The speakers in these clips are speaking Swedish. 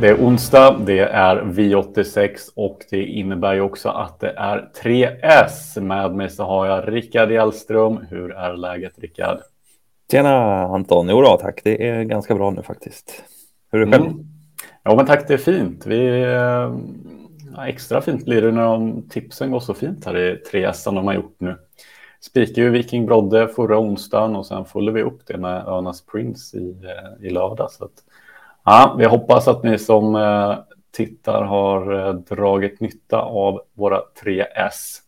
Det är onsdag, det är V86 och det innebär ju också att det är 3S. Med mig så har jag Rickard Hjellström. Hur är läget Rickard? Tjena Anton, jo då, tack. Det är ganska bra nu faktiskt. Hur är det själv? Mm. Ja men tack, det är fint. Vi, ja, extra fint blir det när de tipsen går så fint här i 3S som de har gjort nu. Spikade ju Viking Brodde förra onsdagen och sen följde vi upp det med Örnas Prince i, eh, i lördag. Så att, Ja, vi hoppas att ni som eh, tittar har eh, dragit nytta av våra 3S.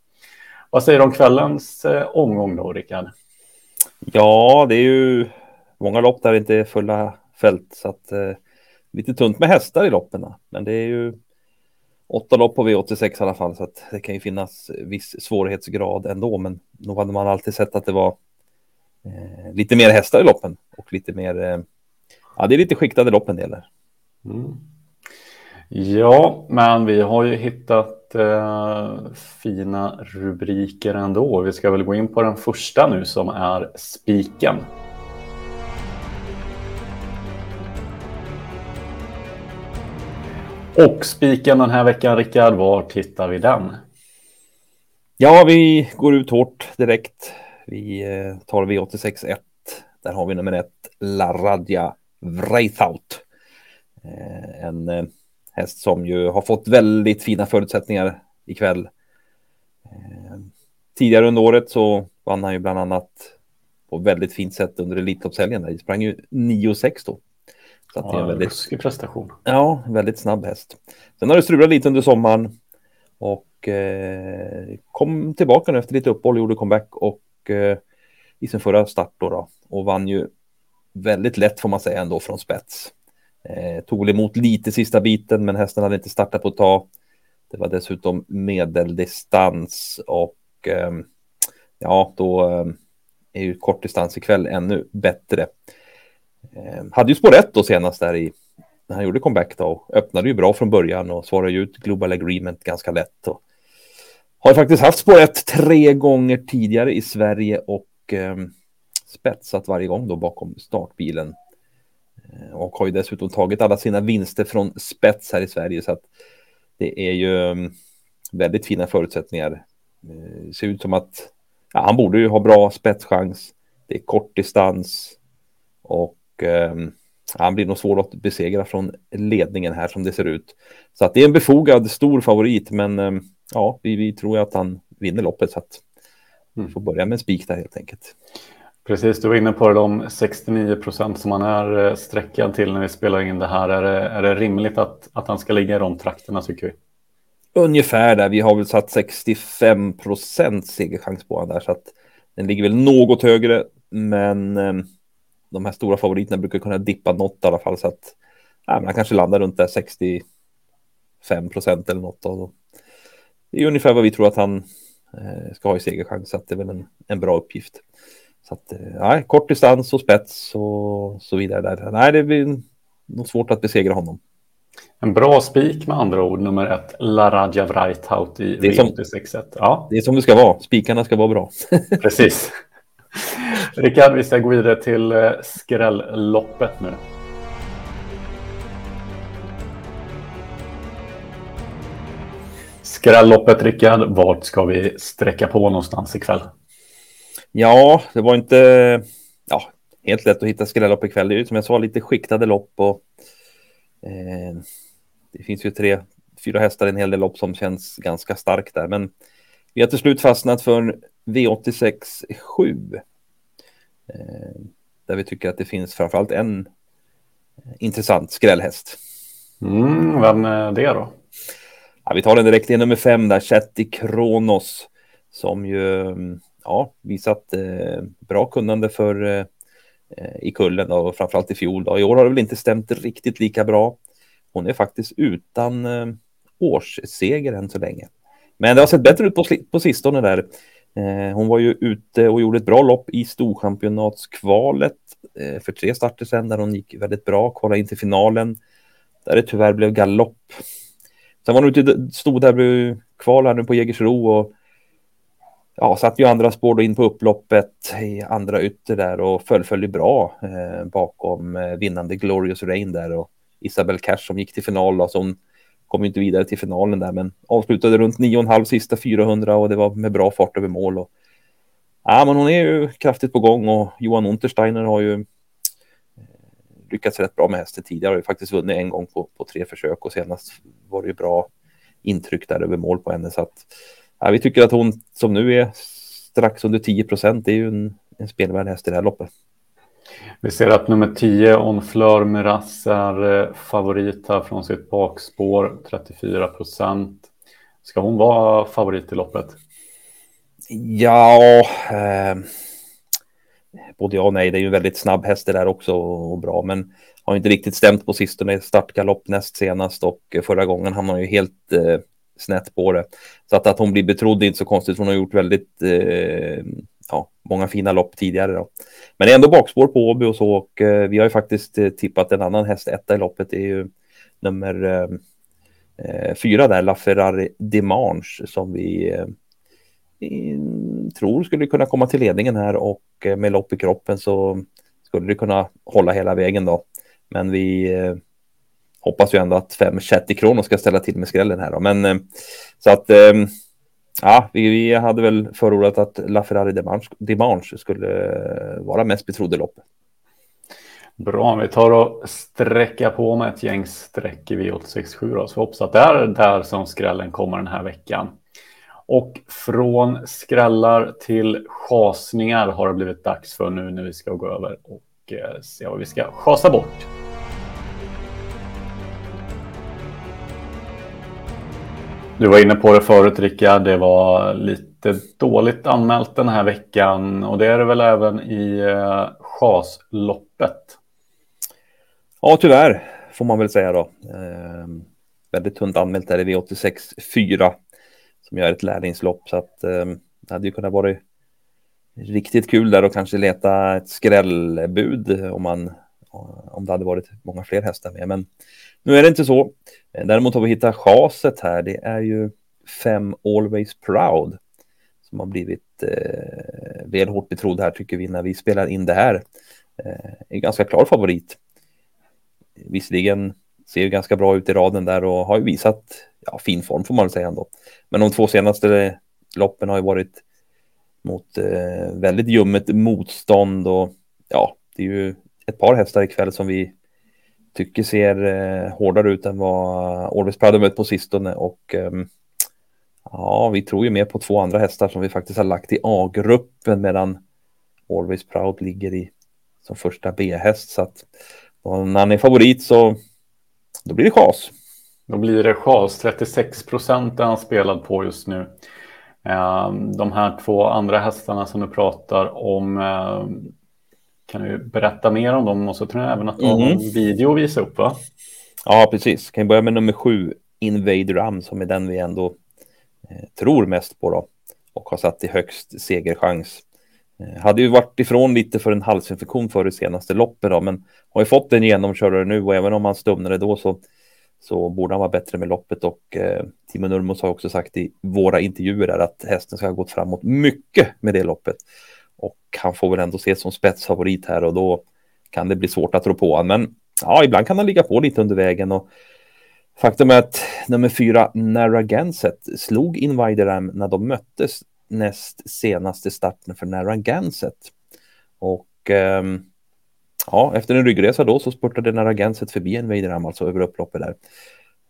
Vad säger du om kvällens eh, omgång då, Rickard? Ja, det är ju många lopp där det inte är fulla fält, så att eh, lite tunt med hästar i loppen. Men det är ju åtta lopp på V86 i alla fall, så att det kan ju finnas viss svårighetsgrad ändå. Men nog hade man alltid sett att det var eh, lite mer hästar i loppen och lite mer eh, Ja, det är lite skiktade lopp en del. Mm. Ja, men vi har ju hittat eh, fina rubriker ändå. Vi ska väl gå in på den första nu som är spiken. Och spiken den här veckan, Rickard, var tittar vi den? Ja, vi går ut hårt direkt. Vi eh, tar V86 1. Där har vi nummer ett, La Radja Wreithout. Eh, en eh, häst som ju har fått väldigt fina förutsättningar ikväll. Eh, tidigare under året så vann han ju bland annat på väldigt fint sätt under Elitloppshelgen. Det sprang ju 9-6 då. Så att ja, det är en väldigt... ruskig prestation. Ja, väldigt snabb häst. Sen har det strulat lite under sommaren och eh, kom tillbaka nu efter lite uppehåll, gjorde comeback och eh, i sin förra start då, då och vann ju väldigt lätt får man säga ändå från spets. Eh, tog emot lite sista biten, men hästen hade inte startat på ett tag. Det var dessutom medeldistans och eh, ja, då eh, är ju kortdistans ikväll ännu bättre. Eh, hade ju spår rätt då senast där i när han gjorde comeback då. Öppnade ju bra från början och svarade ut Global Agreement ganska lätt. Och har faktiskt haft spår ett tre gånger tidigare i Sverige och eh, spetsat varje gång då bakom startbilen. Eh, och har ju dessutom tagit alla sina vinster från spets här i Sverige så att det är ju mm, väldigt fina förutsättningar. Det eh, ser ut som att ja, han borde ju ha bra spetschans. Det är kort distans och eh, han blir nog svår att besegra från ledningen här som det ser ut. Så att det är en befogad stor favorit, men eh, ja, vi, vi tror att han vinner loppet så att vi mm. får börja med en spik där helt enkelt. Precis, du var inne på det, de 69 procent som han är eh, sträckad till när vi spelar in det här. Är det, är det rimligt att, att han ska ligga i de trakterna tycker vi? Ungefär där. Vi har väl satt 65 procent segerchans på honom där, så att den ligger väl något högre. Men eh, de här stora favoriterna brukar kunna dippa något i alla fall, så att ja, kanske landar runt där 65 procent eller något. Och det är ungefär vad vi tror att han eh, ska ha i segerchans, så att det är väl en, en bra uppgift. Så att, nej, eh, kort distans och spets och så vidare. Där. Nej, det blir nog svårt att besegra honom. En bra spik med andra ord, nummer ett, Laradja Wrightout i V86. Ja. Det är som det ska vara, spikarna ska vara bra. Precis. Rickard, vi ska gå vidare till eh, skrälloppet nu. Skrälloppet, Rickard, vart ska vi sträcka på någonstans ikväll? Ja, det var inte ja, helt lätt att hitta skrällopp ikväll. Det är ju som jag sa lite skiktade lopp och eh, det finns ju tre, fyra hästar i en hel del lopp som känns ganska starkt där. Men vi har till slut fastnat för V86 7. Eh, där vi tycker att det finns framförallt en intressant skrällhäst. Mm, vem är det då? Ja, vi tar den direkt i nummer fem där, Chatti Kronos, som ju ja, visat eh, bra kunnande för eh, i kullen och framförallt i fjol. Då. I år har det väl inte stämt riktigt lika bra. Hon är faktiskt utan eh, årsseger än så länge. Men det har sett bättre ut på, på sistone där. Eh, hon var ju ute och gjorde ett bra lopp i Storchampionatskvalet eh, för tre starter sedan där hon gick väldigt bra, kvalade in till finalen där det tyvärr blev galopp. Sen var hon ute, stod där kval här nu på Jägersro och ja, satt ju andra spår då in på upploppet i andra ytter där och fullföljde bra eh, bakom eh, vinnande Glorious Rain där och Isabel Cash som gick till final. Då, så hon kom inte vidare till finalen där, men avslutade runt 9,5 sista 400 och det var med bra fart över mål. Och, ja, men hon är ju kraftigt på gång och Johan Untersteiner har ju eh, lyckats rätt bra med hästen tidigare. Har ju faktiskt vunnit en gång på, på tre försök och senast var det ju bra intryck där över mål på henne. Så att, ja, vi tycker att hon som nu är strax under 10 procent är ju en, en spelvärd häst i det här loppet. Vi ser att nummer 10, On Fleur Miras, är eh, favorit här från sitt bakspår, 34 procent. Ska hon vara favorit i loppet? Ja, eh, både ja och nej. Det är ju en väldigt snabb häst det där också och bra, men har inte riktigt stämt på sistone. Startgalopp näst senast och förra gången hamnade ju helt eh, snett på det. Så att, att hon blir betrodd är inte så konstigt. Hon har gjort väldigt eh, ja, många fina lopp tidigare. Då. Men det är ändå bakspår på Åby och så och eh, vi har ju faktiskt eh, tippat en annan häst etta i loppet. Det är ju nummer eh, eh fyra där, LaFerrari Demange, som vi eh, tror skulle kunna komma till ledningen här och eh, med lopp i kroppen så skulle det kunna hålla hela vägen då. Men vi eh, hoppas ju ändå att fem Chatty Kronos ska ställa till med skrällen här då. Men eh, så att eh, ja, vi, vi, hade väl förordat att LaFerrari Dimanche skulle eh, vara mest betrodde lopp. loppet. Bra, vi tar och sträcka på med ett gäng streck i V867 då, så hoppas att det är där som skrällen kommer den här veckan. Och från skrällar till chasningar har det blivit dags för nu när vi ska gå över och se vad vi ska chasa bort. Du var inne på det förut Rickard, det var lite dåligt anmält den här veckan och det är det väl även i eh, chasloppet? Ja, tyvärr får man väl säga då. Eh, väldigt tunt anmält där i V86 4 som gör ett lärlingslopp. Så att eh, det hade ju kunnat vara riktigt kul där och kanske leta ett skrällbud om man om det hade varit många fler hästar med. Men nu är det inte så. Eh, däremot har vi hittat chaset här. Det är ju fem Always Proud som har blivit eh, väl hårt betrodd här tycker vi när vi spelar in det här. Eh, är ganska klar favorit. Visserligen ser ganska bra ut i raden där och har ju visat ja, fin form får man väl säga ändå. Men de två senaste loppen har ju varit mot eh, väldigt ljummet motstånd och ja, det är ju ett par hästar ikväll som vi tycker ser eh, hårdare ut än vad Always Proud mött på sistone och eh, ja, vi tror ju mer på två andra hästar som vi faktiskt har lagt i A-gruppen medan Always Proud ligger i som första B-häst så att när han är favorit så då blir det chas. Då blir det chas. 36 procent är han spelad på just nu. Ehm, de här två andra hästarna som du pratar om, ehm, kan du berätta mer om dem? Och så tror jag även att du har mm. en video att visa upp va? Ja, precis. Kan jag börja med nummer sju, Invader Am, som är den vi ändå eh, tror mest på då. Och har satt i högst segerchans. Eh, hade ju varit ifrån lite för en halsinfektion för det senaste loppet då, men har ju fått en genomkörare nu och även om han stumnade då så så borde han vara bättre med loppet och eh, Timo Nurmos har också sagt i våra intervjuer där att hästen ska ha gått framåt mycket med det loppet. Och han får väl ändå ses som spetsfavorit här och då kan det bli svårt att tro på honom. Men ja, ibland kan han ligga på lite under vägen och faktum är att nummer fyra Narragansett slog Invideram när de möttes näst senaste starten för Narragansett. Och eh, ja, efter en ryggresa då så spurtade Narragansett förbi en alltså över upploppet där.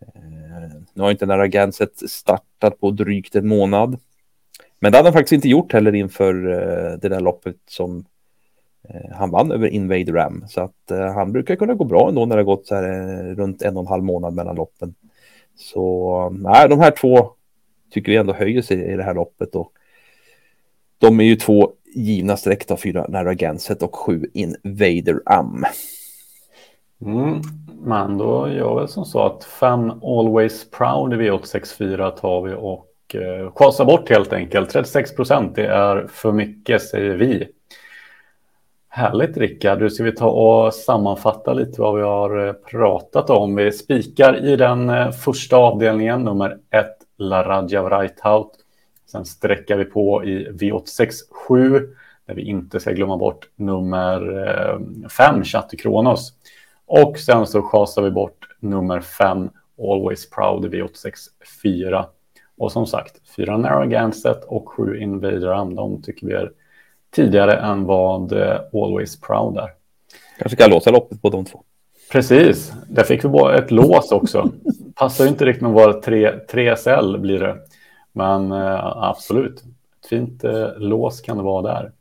Eh, nu har inte Narragansett startat på drygt en månad. Men det hade han faktiskt inte gjort heller inför eh, det där loppet som eh, han vann över Invade Ram. Så att eh, han brukar kunna gå bra ändå när det har gått så här, eh, runt en och en halv månad mellan loppen. Så nej, de här två tycker vi ändå höjer sig i det här loppet. Och de är ju två givna streck fyra fyra Narragansett och sju Invader Am. Mm, men då gör vi som så att fem Always Proud i V864 tar vi och eh, bort helt enkelt. 36 procent, det är för mycket säger vi. Härligt Rickard, nu ska vi ta och sammanfatta lite vad vi har eh, pratat om. Vi spikar i den eh, första avdelningen, nummer 1, La Radja Reithout. Sen sträcker vi på i V867 där vi inte ska glömma bort nummer eh, 5, Chatti Chatte Kronos. Och sen så schasar vi bort nummer 5 Always Proud V864. Och som sagt, 4 Narragansett och 7 Invader de tycker vi är tidigare än vad eh, Always Proud är. Kanske kan låsa loppet på de två. Precis, där fick vi bara ett lås också. Passar inte riktigt med våra 3 SL blir det. Men eh, absolut, ett fint eh, lås kan det vara där.